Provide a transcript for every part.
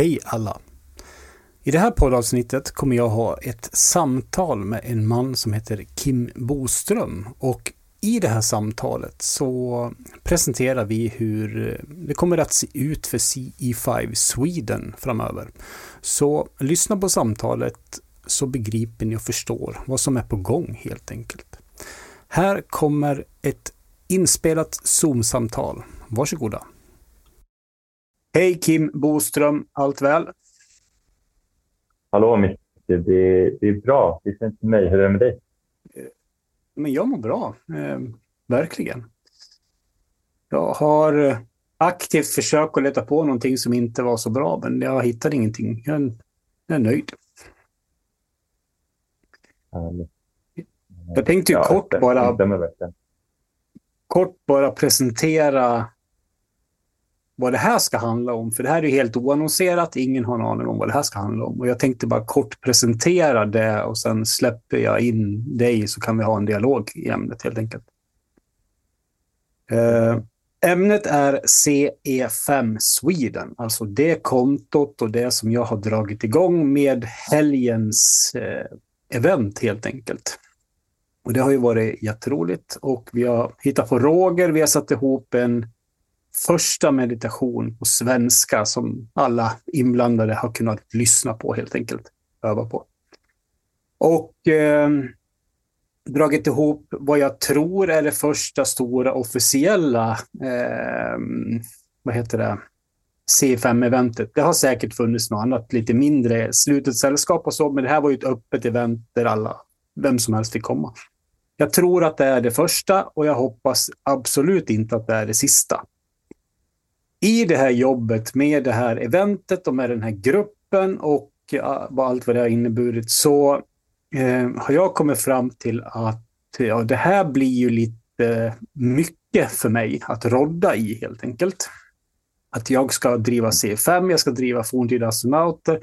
Hej alla! I det här poddavsnittet kommer jag ha ett samtal med en man som heter Kim Boström. Och i det här samtalet så presenterar vi hur det kommer att se ut för CE5 Sweden framöver. Så lyssna på samtalet så begriper ni och förstår vad som är på gång helt enkelt. Här kommer ett inspelat Zoom-samtal. Varsågoda! Hej Kim Boström, allt väl? Hallå Micke, det, det är bra. Det känns för mig. Hur är det med dig? Men jag mår bra, eh, verkligen. Jag har eh, aktivt försökt att leta på någonting som inte var så bra, men jag hittade ingenting. Jag är, jag är nöjd. Jag tänkte ju Ja, kort bara kort bara presentera vad det här ska handla om. För det här är helt oannonserat. Ingen har en aning om vad det här ska handla om. Och jag tänkte bara kort presentera det och sen släpper jag in dig så kan vi ha en dialog i ämnet helt enkelt. Eh, ämnet är CE5 Sweden, alltså det kontot och det som jag har dragit igång med helgens eh, event helt enkelt. Och det har ju varit jätteroligt och vi har hittat på Roger. Vi har satt ihop en första meditation på svenska som alla inblandade har kunnat lyssna på helt enkelt. Öva på. Och eh, dragit ihop vad jag tror är det första stora officiella eh, vad heter det? C5-eventet. Det har säkert funnits något annat lite mindre slutet sällskap och så, men det här var ju ett öppet event där alla, vem som helst fick komma. Jag tror att det är det första och jag hoppas absolut inte att det är det sista. I det här jobbet med det här eventet och med den här gruppen och allt vad det har inneburit så eh, har jag kommit fram till att ja, det här blir ju lite mycket för mig att rodda i helt enkelt. Att jag ska driva C5, jag ska driva forntida astronauter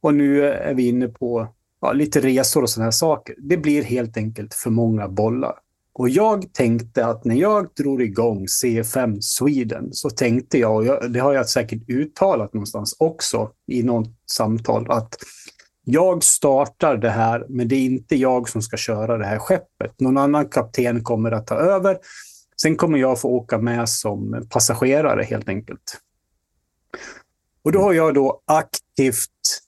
och nu är vi inne på ja, lite resor och sådana här saker. Det blir helt enkelt för många bollar. Och jag tänkte att när jag drog igång C5 Sweden så tänkte jag, och det har jag säkert uttalat någonstans också i något samtal, att jag startar det här, men det är inte jag som ska köra det här skeppet. Någon annan kapten kommer att ta över. Sen kommer jag få åka med som passagerare helt enkelt. Och då har jag då aktivt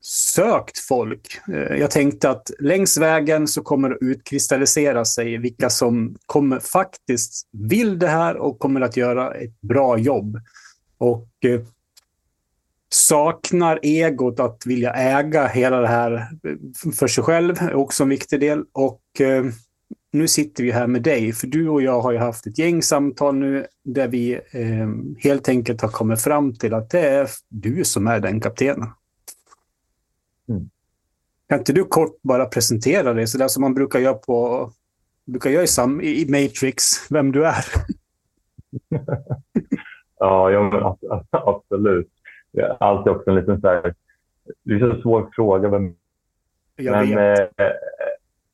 sökt folk. Eh, jag tänkte att längs vägen så kommer det utkristallisera sig vilka som kommer faktiskt vill det här och kommer att göra ett bra jobb. Och eh, saknar egot att vilja äga hela det här eh, för sig själv är också en viktig del. Och nu sitter vi här med dig, för du och jag har ju haft ett gäng samtal nu där vi helt enkelt har kommit fram till att det är du som är den kaptenen. Mm. Kan inte du kort bara presentera dig, så där som man brukar göra på brukar göra i, sam, i Matrix, vem du är? Ja, ja absolut. Det är alltid också en liten så här... Det är så svår fråga. Men, Jag men, eh,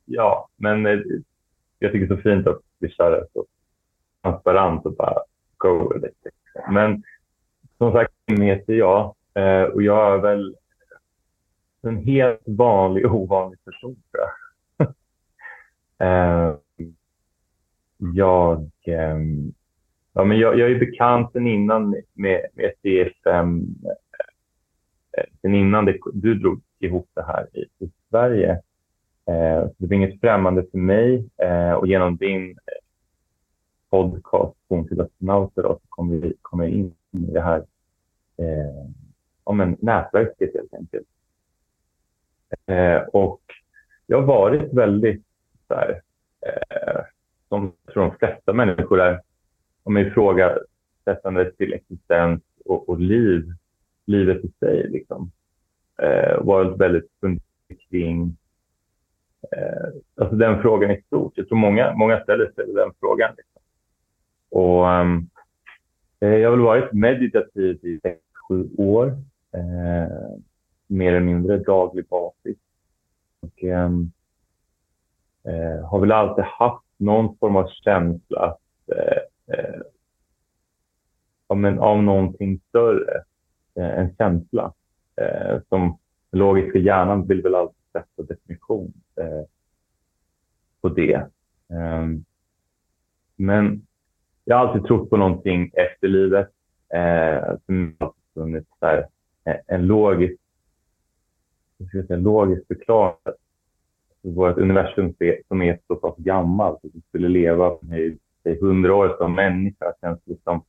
ja, men eh, jag tycker det är så fint att vi kör det så transparent och bara go with it. Men som sagt, heter jag eh, och jag är väl en helt vanlig, ovanlig person tror jag. Eh, jag, eh, ja, men jag, jag är bekant sen innan med, med CFM, eh, sen innan det, du drog ihop det här i, i Sverige. Eh, så det var inget främmande för mig eh, och genom din eh, podcast Forntida astronauter då, så kom, vi, kom jag in i det här eh, om en nätverket helt enkelt. Eh, och jag har varit väldigt så här, eh, som jag tror de flesta människor är, om ifrågasättande till existens och, och liv, livet i sig. Liksom. Eh, varit väldigt fundersam kring eh, alltså den frågan i stort. Jag tror många, många ställer sig den frågan. Liksom. Och, ehm, eh, jag har väl varit meditativ i sex, sju år. Eh, mer eller mindre daglig basis. Och, ehm, eh, har väl alltid haft någon form av känsla att, eh, eh, ja, men av någonting större. eh, en känsla eh, som logiska hjärnan vill väl alltid sätta definition eh, på det. Ehm, men jag har alltid trott på någonting efter livet eh, som har funnits där, eh, en logisk, finns en logisk förklaring. Vårt universum som är så pass gammalt, att vi skulle leva i hundra år som människa, känns liksom...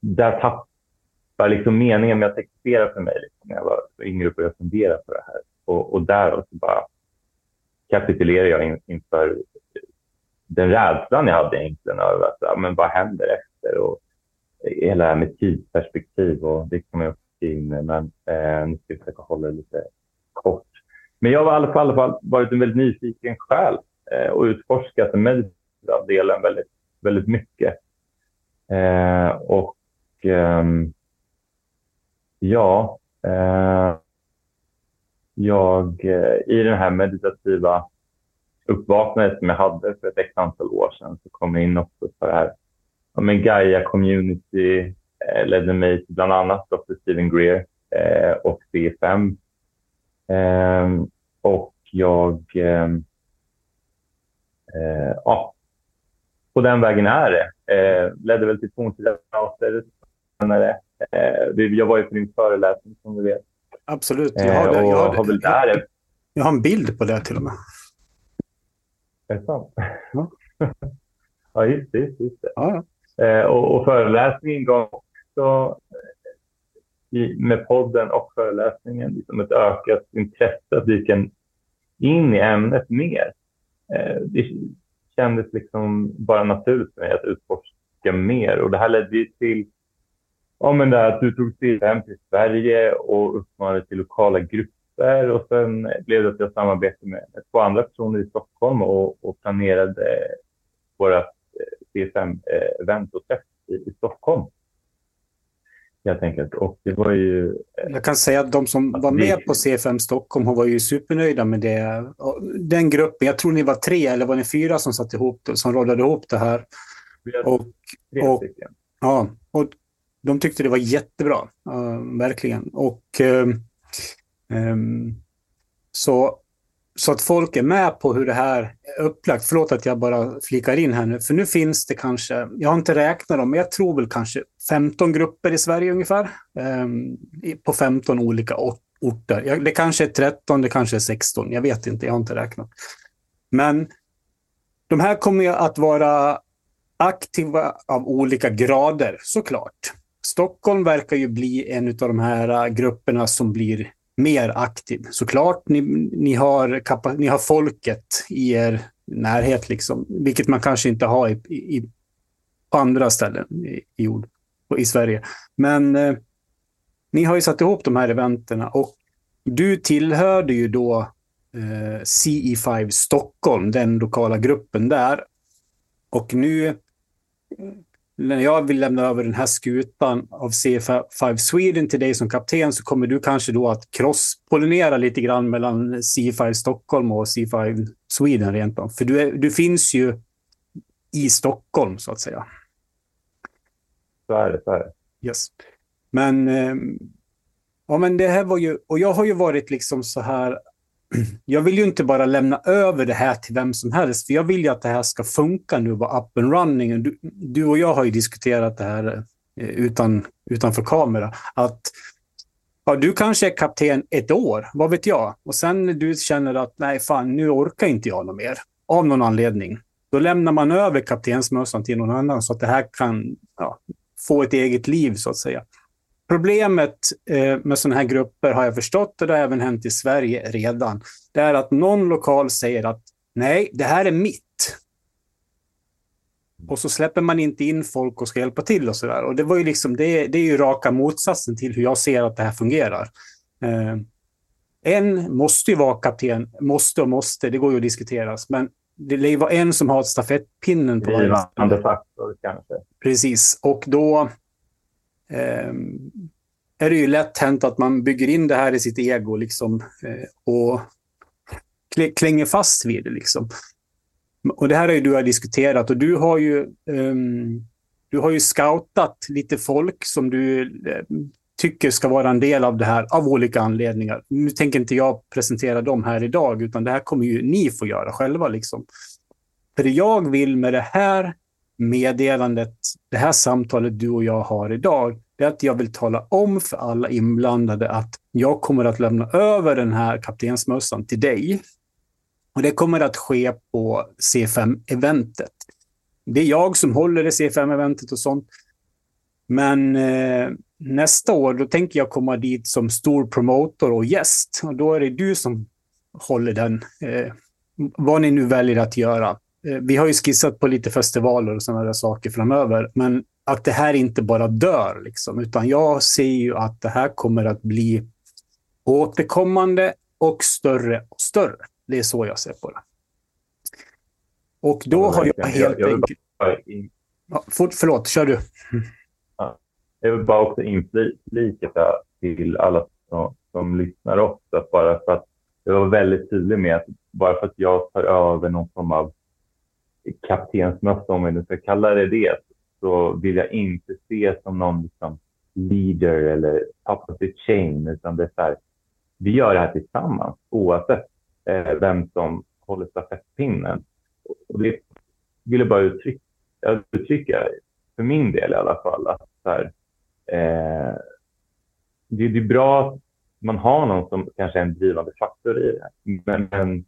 Där tappar liksom meningen med att existera för mig liksom, när jag var yngre och började fundera på det här. Och, och där så bara kapitulerar jag in, inför den rädslan jag hade egentligen över att, men vad händer efter? Och hela det här med tidsperspektiv och det kommer jag in men eh, nu ska jag försöka hålla det lite kort. Men jag har i alla fall, i alla fall varit en väldigt nyfiken själ eh, och utforskat den meditativa delen väldigt, väldigt mycket. Eh, och ehm, ja, eh, jag eh, i den här meditativa uppvaknandet som jag hade för ett x antal år sedan så kom jag in också på det här ja, Gaia Community ledde mig till bland annat Dr. Stephen Greer eh, och C5. Eh, och jag... Ehm, eh, ja, på den vägen är det. Eh, ledde väl till fornsidauter senare. Eh, jag var ju på din föreläsning som du vet. Absolut. Jag har, jag, har, har väl där, jag har en bild på det till och med. Är det sant? Ja, ja just det. Just det. Ja. Eh, och, och föreläsningen gav också eh, i, med podden och föreläsningen liksom ett ökat intresse att dyka in i ämnet mer. Eh, det kändes liksom bara naturligt för mig att utforska mer och det här ledde ju till ja, men det att du tog dig hem till Sverige och uppmanade till lokala grupper och sen blev det att jag samarbetade med två andra personer i Stockholm och, och planerade våra eh, CSM-event eh, och träff i, i Stockholm. Helt enkelt. Och det var ju... Eh, Jag kan säga att de som var med på C5 Stockholm var ju supernöjda med det. Den gruppen, jag tror ni var tre eller var ni fyra som satt ihop som rådade ihop det här. Och, och, ja, och de tyckte det var jättebra, uh, verkligen. Och um, så så att folk är med på hur det här är upplagt. Förlåt att jag bara flikar in här nu, för nu finns det kanske, jag har inte räknat dem, men jag tror väl kanske 15 grupper i Sverige ungefär. eh, på 15 olika orter. Det kanske är 13, det kanske är 16, jag vet inte, jag har inte räknat. Men de här kommer att vara aktiva av olika grader, såklart. Stockholm verkar ju bli en av de här grupperna som blir mer aktiv. Såklart, ni, ni, har, ni har folket i er närhet, liksom, vilket man kanske inte har i, i, på andra ställen i, i, jord, i Sverige. Men eh, ni har ju satt ihop de här eventerna och du tillhörde ju då eh, CE5 Stockholm, den lokala gruppen där. Och nu när jag vill lämna över den här skutan av C5 Sweden till dig som kapten så kommer du kanske då att crosspollinera lite grann mellan C5 Stockholm och C5 Sweden rent av. För du, är, du finns ju i Stockholm så att säga. Så är det. Så är det. Yes. Men, eh, ja, men det här var ju, och jag har ju varit liksom så här jag vill ju inte bara lämna över det här till vem som helst, för jag vill ju att det här ska funka nu, och vara up and running. Du, du och jag har ju diskuterat det här eh, utan, utanför kamera. Att ja, du kanske är kapten ett år, vad vet jag? Och sen när du känner att nej, fan, nu orkar inte jag något mer, av någon anledning. Då lämnar man över kaptensmössan till någon annan så att det här kan ja, få ett eget liv, så att säga. Problemet eh, med sådana här grupper har jag förstått, och det har även hänt i Sverige redan, det är att någon lokal säger att nej, det här är mitt. Och så släpper man inte in folk och ska hjälpa till och sådär. Och det, var ju liksom, det, det är ju raka motsatsen till hur jag ser att det här fungerar. Eh, en måste ju vara kapten, måste och måste, det går ju att diskutera. Men det lär ju vara en som har stafettpinnen på varje ställe. faktor kanske. Precis, och då Ehm, är det ju lätt hänt att man bygger in det här i sitt ego liksom, eh, och klänger fast vid det. Liksom. Och det här har ju du har diskuterat och du har ju um, du har ju scoutat lite folk som du eh, tycker ska vara en del av det här av olika anledningar. Nu tänker inte jag presentera dem här idag, utan det här kommer ju ni få göra själva. Liksom. För det jag vill med det här meddelandet, det här samtalet du och jag har idag, det är att jag vill tala om för alla inblandade att jag kommer att lämna över den här kaptensmössan till dig. Och det kommer att ske på C5-eventet. Det är jag som håller det C5-eventet och sånt. Men eh, nästa år då tänker jag komma dit som stor promotor och gäst. Och då är det du som håller den. Eh, vad ni nu väljer att göra. Eh, vi har ju skissat på lite festivaler och sådana där saker framöver. Men att det här inte bara dör, liksom, utan jag ser ju att det här kommer att bli återkommande och större och större. Det är så jag ser på det. Och då ja, har jag helt enkelt... Bara... Ja, för, förlåt, kör du. Ja, jag vill bara också inflika till alla som, som lyssnar också, bara för att jag var väldigt tydlig med att bara för att jag tar över någon form av kaptensmössa, om vi nu ska kalla det det, så vill jag inte se som någon liksom, leader eller top of the chain, utan det är så här, vi gör det här tillsammans oavsett eh, vem som håller stafettpinnen. Och det vill jag bara uttrycka, uttrycka, för min del i alla fall, att så här, eh, det, det, är bra att man har någon som kanske är en drivande faktor i det. Men, men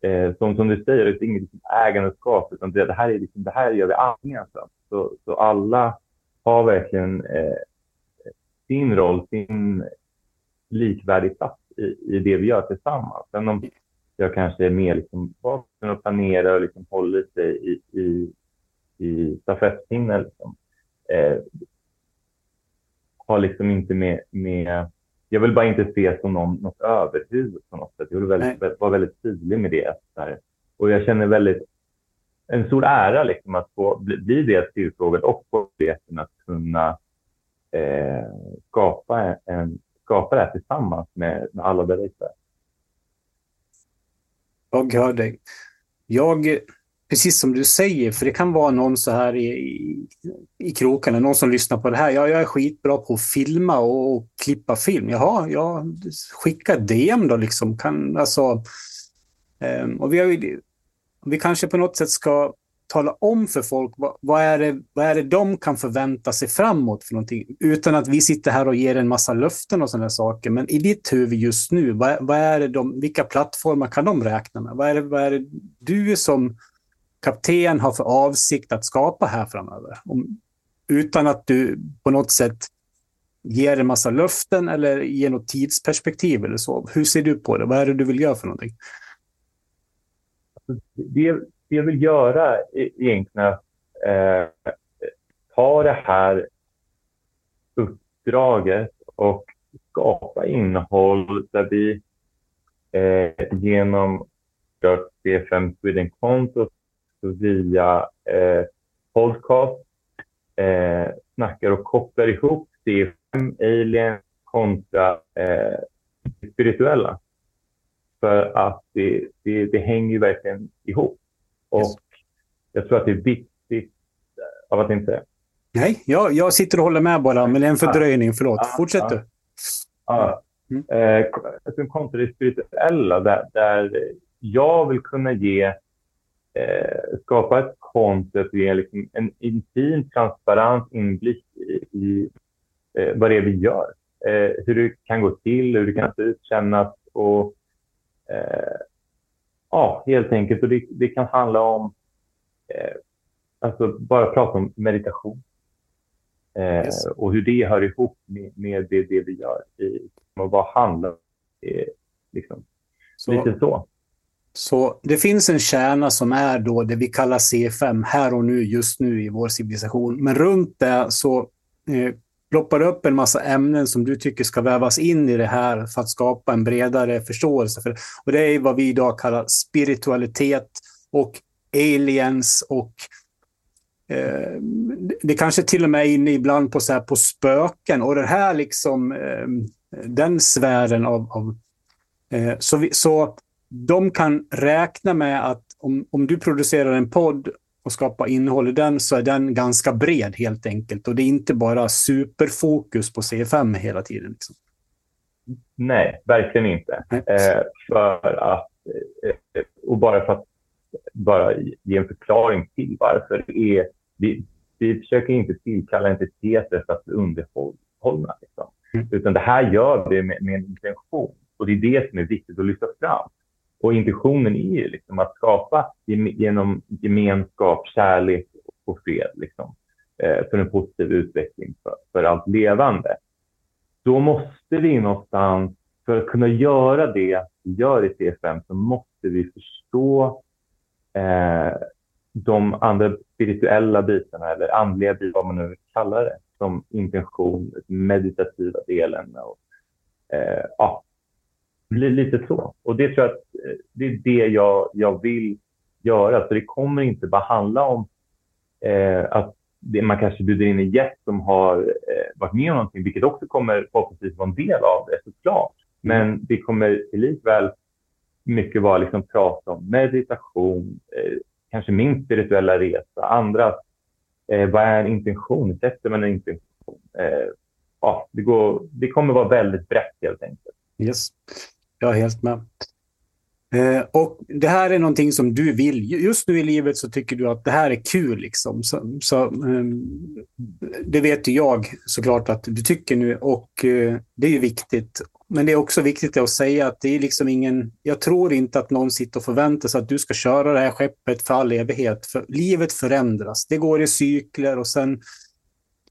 eh, som, som du säger, det är inget liksom ägandeskap, utan det, det, här är liksom, det här gör vi gemensamt. Alltså. Så, så alla har verkligen eh, sin roll, sin likvärdig plats i, i det vi gör tillsammans. Sen om jag kanske är mer liksom bakom och planerar och liksom håller sig i, i, i stafettpinnen. Liksom. Eh, har liksom inte med, med... Jag vill bara inte ses som någon, något överhuvud på något sätt. Jag vill väldigt, vara väldigt tydlig med det. Och jag känner väldigt en stor ära liksom att få bli, bli det tillfrågad och få möjligheten att kunna eh, skapa, en, skapa det här tillsammans med, med alla där ute. Jag hör dig. Jag, precis som du säger, för det kan vara någon så här i, i, i krokarna, någon som lyssnar på det här. Ja, jag är skitbra på att filma och, och klippa film. Jaha, ja, skicka DM då liksom. Kan, alltså, um, och vi, har, vi kanske på något sätt ska tala om för folk vad, vad, är det, vad är det de kan förvänta sig framåt för någonting. Utan att vi sitter här och ger en massa löften och sådana saker. Men i ditt huvud just nu, vad, vad är det de, vilka plattformar kan de räkna med? Vad är, det, vad är det du som kapten har för avsikt att skapa här framöver? Om, utan att du på något sätt ger en massa löften eller ger något tidsperspektiv eller så. Hur ser du på det? Vad är det du vill göra för någonting? Det, det jag vill göra e-, egentligen är att eh, ta det här uppdraget och skapa innehåll där vi eh, genom C5 Sweden-konto via eh, podcast eh, snackar och kopplar ihop C5 Alien kontra eh, spirituella. För att det, det, det hänger ju verkligen ihop. Och yes. jag tror att det är viktigt av att inte... Nej, jag, jag sitter och håller med bara, men det är en fördröjning. Förlåt. Ah, Fortsätt ah, du. Ah, mm. eh, kontra det spirituella, där, där jag vill kunna ge eh, skapa ett konto och ge liksom en intim, transparent inblick i, i eh, vad det är vi gör. Eh, hur det kan gå till, hur det kan se ut, kännas och eh, ja, helt enkelt. Och det, det kan handla om, eh, alltså bara prata om meditation. Yes. Och hur det hör ihop med, med det, det vi gör. I, och vad handlar eh, liksom. så, Lite så. Så det finns en kärna som är då det vi kallar C5 här och nu, just nu i vår civilisation. Men runt det så eh, ploppar upp en massa ämnen som du tycker ska vävas in i det här för att skapa en bredare förståelse. För, och det är vad vi idag kallar spiritualitet och aliens och eh, det kanske till och med är inne ibland på, så här, på spöken och det här liksom eh, den sfären av... av eh, så, vi, så de kan räkna med att om, om du producerar en podd och skapa innehåll i den så är den ganska bred helt enkelt. Och det är inte bara superfokus på C5 hela tiden. Liksom. Nej, verkligen inte. Eh, för att, eh, och bara för att bara ge en förklaring till varför är vi, vi försöker inte tillkalla entiteter för att underhålla. Liksom. Mm. Utan det här gör vi med, med en intention. Och det är det som är viktigt att lyfta fram. Och intentionen är ju liksom att skapa genom gemenskap, kärlek och fred liksom, eh, för en positiv utveckling för, för allt levande. Då måste vi någonstans, för att kunna göra det vi gör i CFM, så måste vi förstå eh, de andra spirituella bitarna eller andliga bitarna, vad man nu vill kalla det, som intention, meditativa delen och eh, ja, lite så. Och det tror jag att eh, det är det jag, jag vill göra. Så det kommer inte bara handla om eh, att det, man kanske bjuder in en gäst som har eh, varit med om någonting, vilket också kommer förhoppningsvis vara en del av det såklart. Mm. Men det kommer likväl mycket vara liksom prata om meditation, eh, kanske min spirituella resa, andra. Eh, vad är en intention? Sätter man en intention? Eh, ja, det, går, det kommer vara väldigt brett helt enkelt. Yes. Jag är helt med. Eh, och Det här är någonting som du vill. Just nu i livet så tycker du att det här är kul. Liksom. Så, så eh, det vet ju jag såklart att du tycker nu och eh, det är ju viktigt. Men det är också viktigt att säga att det är liksom ingen... Jag tror inte att någon sitter och förväntar sig att du ska köra det här skeppet för all evighet. För livet förändras. Det går i cykler och sen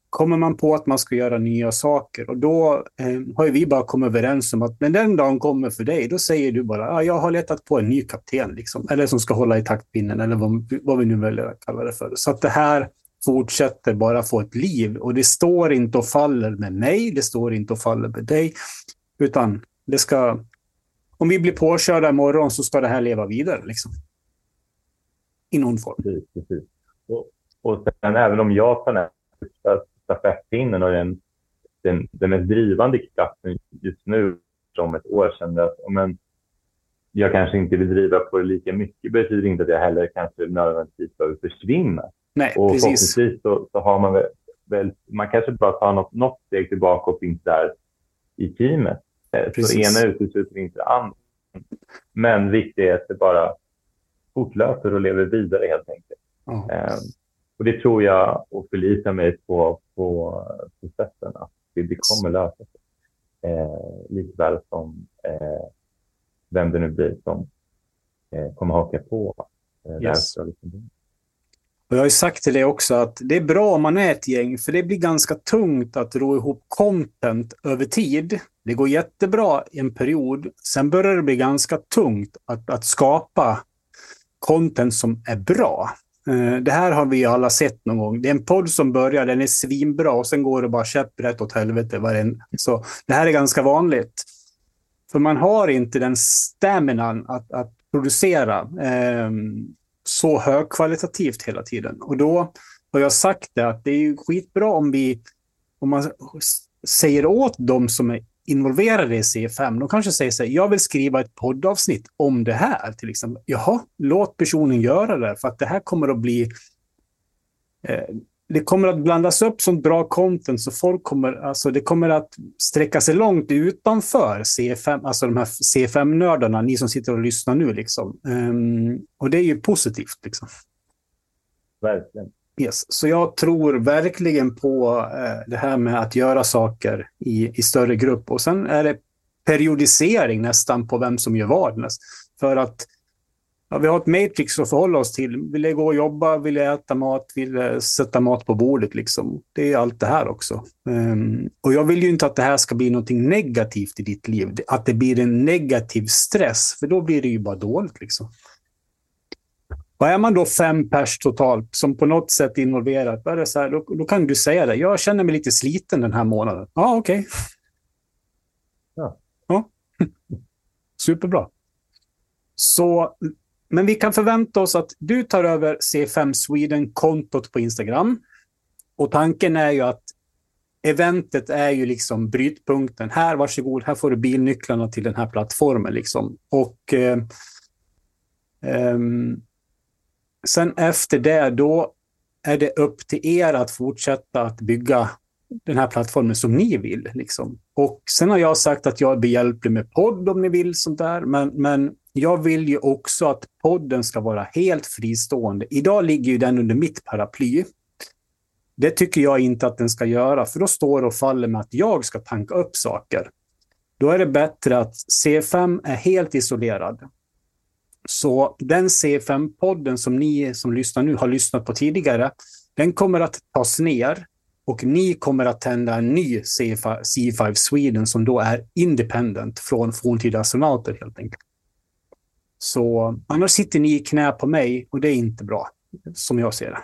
kommer man på att man ska göra nya saker. Och då eh, har vi bara kommit överens om att när den dagen kommer för dig, då säger du bara ah, jag har letat på en ny kapten, liksom. eller som ska hålla i taktpinnen, eller vad, vad vi nu väljer att kalla det för. Så att det här fortsätter bara få ett liv. Och det står inte och faller med mig, det står inte och faller med dig, utan det ska... Om vi blir påkörda imorgon så ska det här leva vidare. Liksom. I någon form. Precis, precis. Och, och sen även om jag tar den stafettpinnen och den, den, den mest drivande kraften just nu som ett år sedan. Att, men, jag kanske inte vill driva på det lika mycket betyder inte att jag heller kanske nödvändigtvis behöver försvinna. Nej, och precis. förhoppningsvis så, så har man väl, väl, man kanske bara tar något, något steg tillbaka och finns där i teamet. Eh, precis. Så ena utesluter inte det andra. Men viktigt är att det bara fortlöper och lever vidare helt enkelt. Oh. Och det tror jag och förlitar mig på, på processen att det, det kommer lösa sig. Eh, likväl som eh, vem det nu blir som eh, kommer haka på eh, yes. Och jag har ju sagt till dig också att det är bra om man är ett gäng, för det blir ganska tungt att ro ihop content över tid. Det går jättebra i en period. Sen börjar det bli ganska tungt att, att skapa content som är bra. Eh, det här har vi alla sett någon gång. Det är en podd som börjar, den är svinbra och sen går det bara käpprätt åt helvete. Så det här är ganska vanligt. För man har inte den staminan att, att producera eh, så högkvalitativt hela tiden. Och då har jag sagt det att det är skitbra om vi om man säger åt dem som är involverade i C5, de kanske säger så här, jag vill skriva ett poddavsnitt om det här till exempel. Jaha, låt personen göra det, för att det här kommer att bli... Eh, det kommer att blandas upp som bra content, så folk kommer, alltså det kommer att sträcka sig långt utanför C5, alltså de här C5-nördarna, ni som sitter och lyssnar nu. Liksom. Um, och det är ju positivt. Liksom. Verkligen. Yes. Så jag tror verkligen på eh, det här med att göra saker i, i större grupp. Och sen är det periodisering nästan på vem som gör vad. För att ja, vi har ett matrix att förhålla oss till. Vill jag gå och jobba? Vill jag äta mat? Vill jag sätta mat på bordet? Liksom. Det är allt det här också. Um, och jag vill ju inte att det här ska bli något negativt i ditt liv. Att det blir en negativ stress, för då blir det ju bara dåligt. Liksom. Och är man då fem pers totalt som på något sätt är involverat, då, är det så här, då, då, kan du säga det. Jag känner mig lite sliten den här månaden. Ja, okej. Okay. Ja. ja. Superbra. Så, men vi kan förvänta oss att du tar över C5 Sweden-kontot på Instagram. Och tanken är ju att eventet är ju liksom brytpunkten. Här, varsågod, här får du bilnycklarna till den här plattformen. Liksom. Och eh, um, sen efter det, då är det upp till er att fortsätta att bygga den här plattformen som ni vill. Liksom. Och sen har jag sagt att jag är behjälplig med podd om ni vill sånt där. Men, men jag vill ju också att podden ska vara helt fristående. Idag ligger ju den under mitt paraply. Det tycker jag inte att den ska göra, för då står och faller med att jag ska tanka upp saker. Då är det bättre att C5 är helt isolerad. Så den C5-podden som ni som lyssnar nu har lyssnat på tidigare, den kommer att tas ner och ni kommer att tända en ny C5 Sweden som då är independent från forntida astronauter helt enkelt. Så annars sitter ni i knä på mig och det är inte bra, som jag ser det.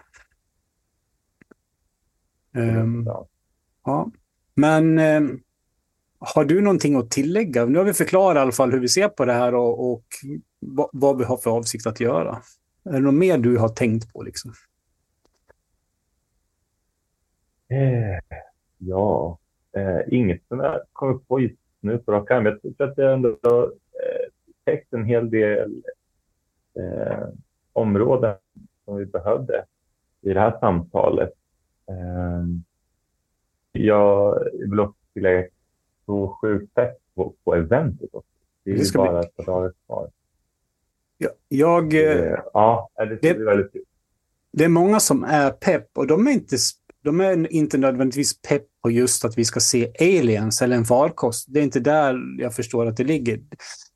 Um, ja. Men um, har du någonting att tillägga? Nu har vi förklarat i alla fall hur vi ser på det här och, och vad vi har för avsikt att göra. Är det något mer du har tänkt på? Liksom? Eh, ja, eh, inget som jag kommer på just nu på rak arm. Jag tror att det ändå eh, täckt en hel del eh, områden som vi behövde i det här samtalet. Eh, jag vill också tillägga så sjukt på, på eventet också. Det är det bara bli... ett par dagar kvar. Ja, jag, det, ja, det, det, är väldigt kul. Det är många som är pepp och de är inte de är inte nödvändigtvis pepp på just att vi ska se aliens eller en farkost. Det är inte där jag förstår att det ligger.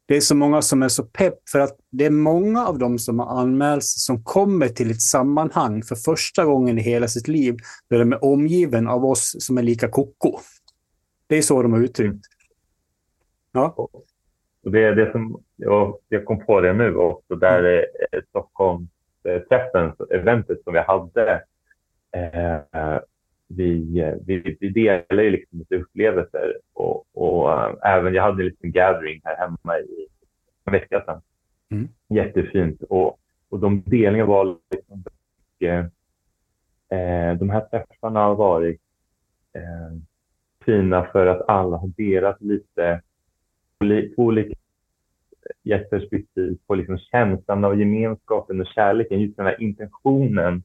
Det är så många som är så pepp för att det är många av dem som har anmälts som kommer till ett sammanhang för första gången i hela sitt liv där de är omgiven av oss som är lika koko. Det är så de har uttryckt. Ja. Och det är det som jag, jag kom på det nu också, där mm. Stockholmsträffen, eventet som vi hade Eh, vi, vi, vi delar ju liksom lite upplevelser och, och uh, även jag hade en liten gathering här hemma i en vecka sedan. Mm. Jättefint och, och de delningarna var liksom mycket, eh, de här träffarna har varit eh, fina för att alla har delat lite olika perspektiv på liksom känslan av gemenskapen och kärleken, just den här intentionen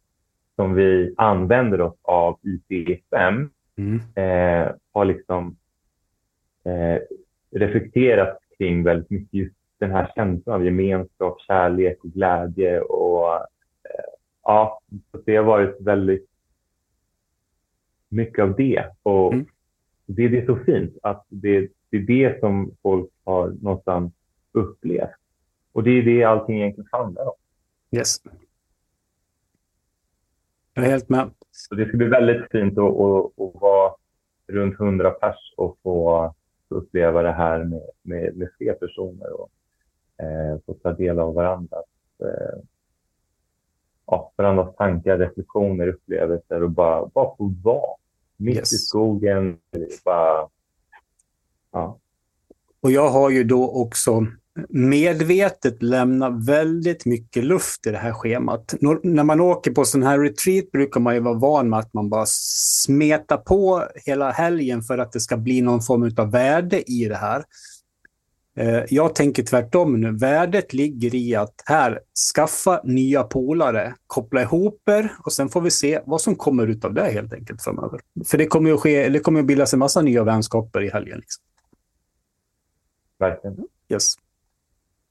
som vi använder oss av i C5 mm. eh, har liksom eh, reflekterat kring väldigt mycket just den här känslan av gemenskap, kärlek och glädje. Och, eh, ja, det har varit väldigt mycket av det. Och mm. det, det är så fint att det, det är det som folk har någonstans upplevt. Och det är det allting egentligen handlar om. Yes. Jag är helt med. Så det ska bli väldigt fint att, att, att vara runt 100 pers och få uppleva det här med, med, med fler personer och eh, få ta del av varandras, eh, ja, varandras tankar, reflektioner, upplevelser och bara, bara få vara mitt yes. i skogen. Bara, ja. Och jag har ju då också medvetet lämna väldigt mycket luft i det här schemat. när man åker på sån här retreat brukar man ju vara van med att man bara smetar på hela helgen för att det ska bli någon form av värde i det här. Eh, jag tänker tvärtom nu. Värdet ligger i att här, skaffa nya polare, koppla ihop er och sen får vi se vad som kommer ut av det helt enkelt framöver. För det kommer ju att, ske, det kommer att bildas en massa nya vänskaper i helgen. Liksom. Verkligen. Yes.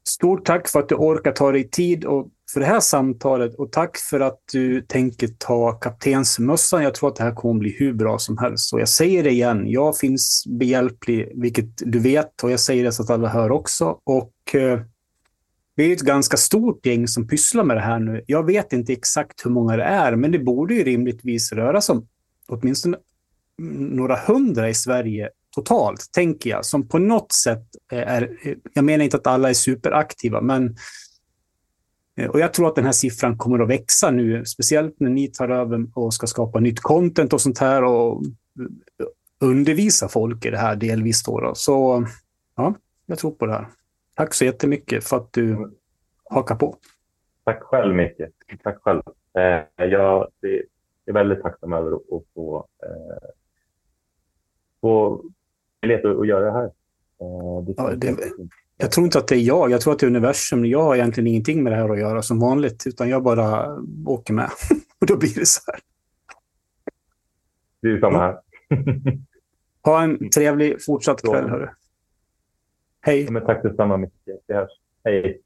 Stort tack för att du orkar ta dig tid och för det här samtalet och tack för att du tänker ta kaptensmössan. Jag tror att det här kommer bli hur bra som helst. Och jag säger det igen, jag finns behjälplig, vilket du vet, och jag säger det så att alla hör också. Och eh, vi är ett ganska stort gäng som pysslar med det här nu. Jag vet inte exakt hur många det är, men det borde ju rimligtvis röra sig om åtminstone några hundra i Sverige totalt, tänker jag, som på något sätt eh, är... Eh, jag menar inte att alla är superaktiva, men... Eh, och jag tror att den här siffran kommer att växa nu, speciellt när ni tar över och ska skapa nytt content och sånt här och undervisa folk i det här delvis. Då, då. Så ja, jag tror på det här. Tack så jättemycket för att du hakar på. Tack själv, Micke. Tack själv. Eh, jag är väldigt tacksam över att få, eh, få möjlighet att, att göra det här. Eh, det, ja, det, Jag tror inte att det är jag. Jag tror att det är universum. Jag har egentligen ingenting med det här att göra som vanligt, utan jag bara åker med. Och då blir det så här. Det är samma här. Ha en trevlig fortsatt kväll, hörru. Hej. Ja, tack detsamma, Micke. Vi hörs. Hej.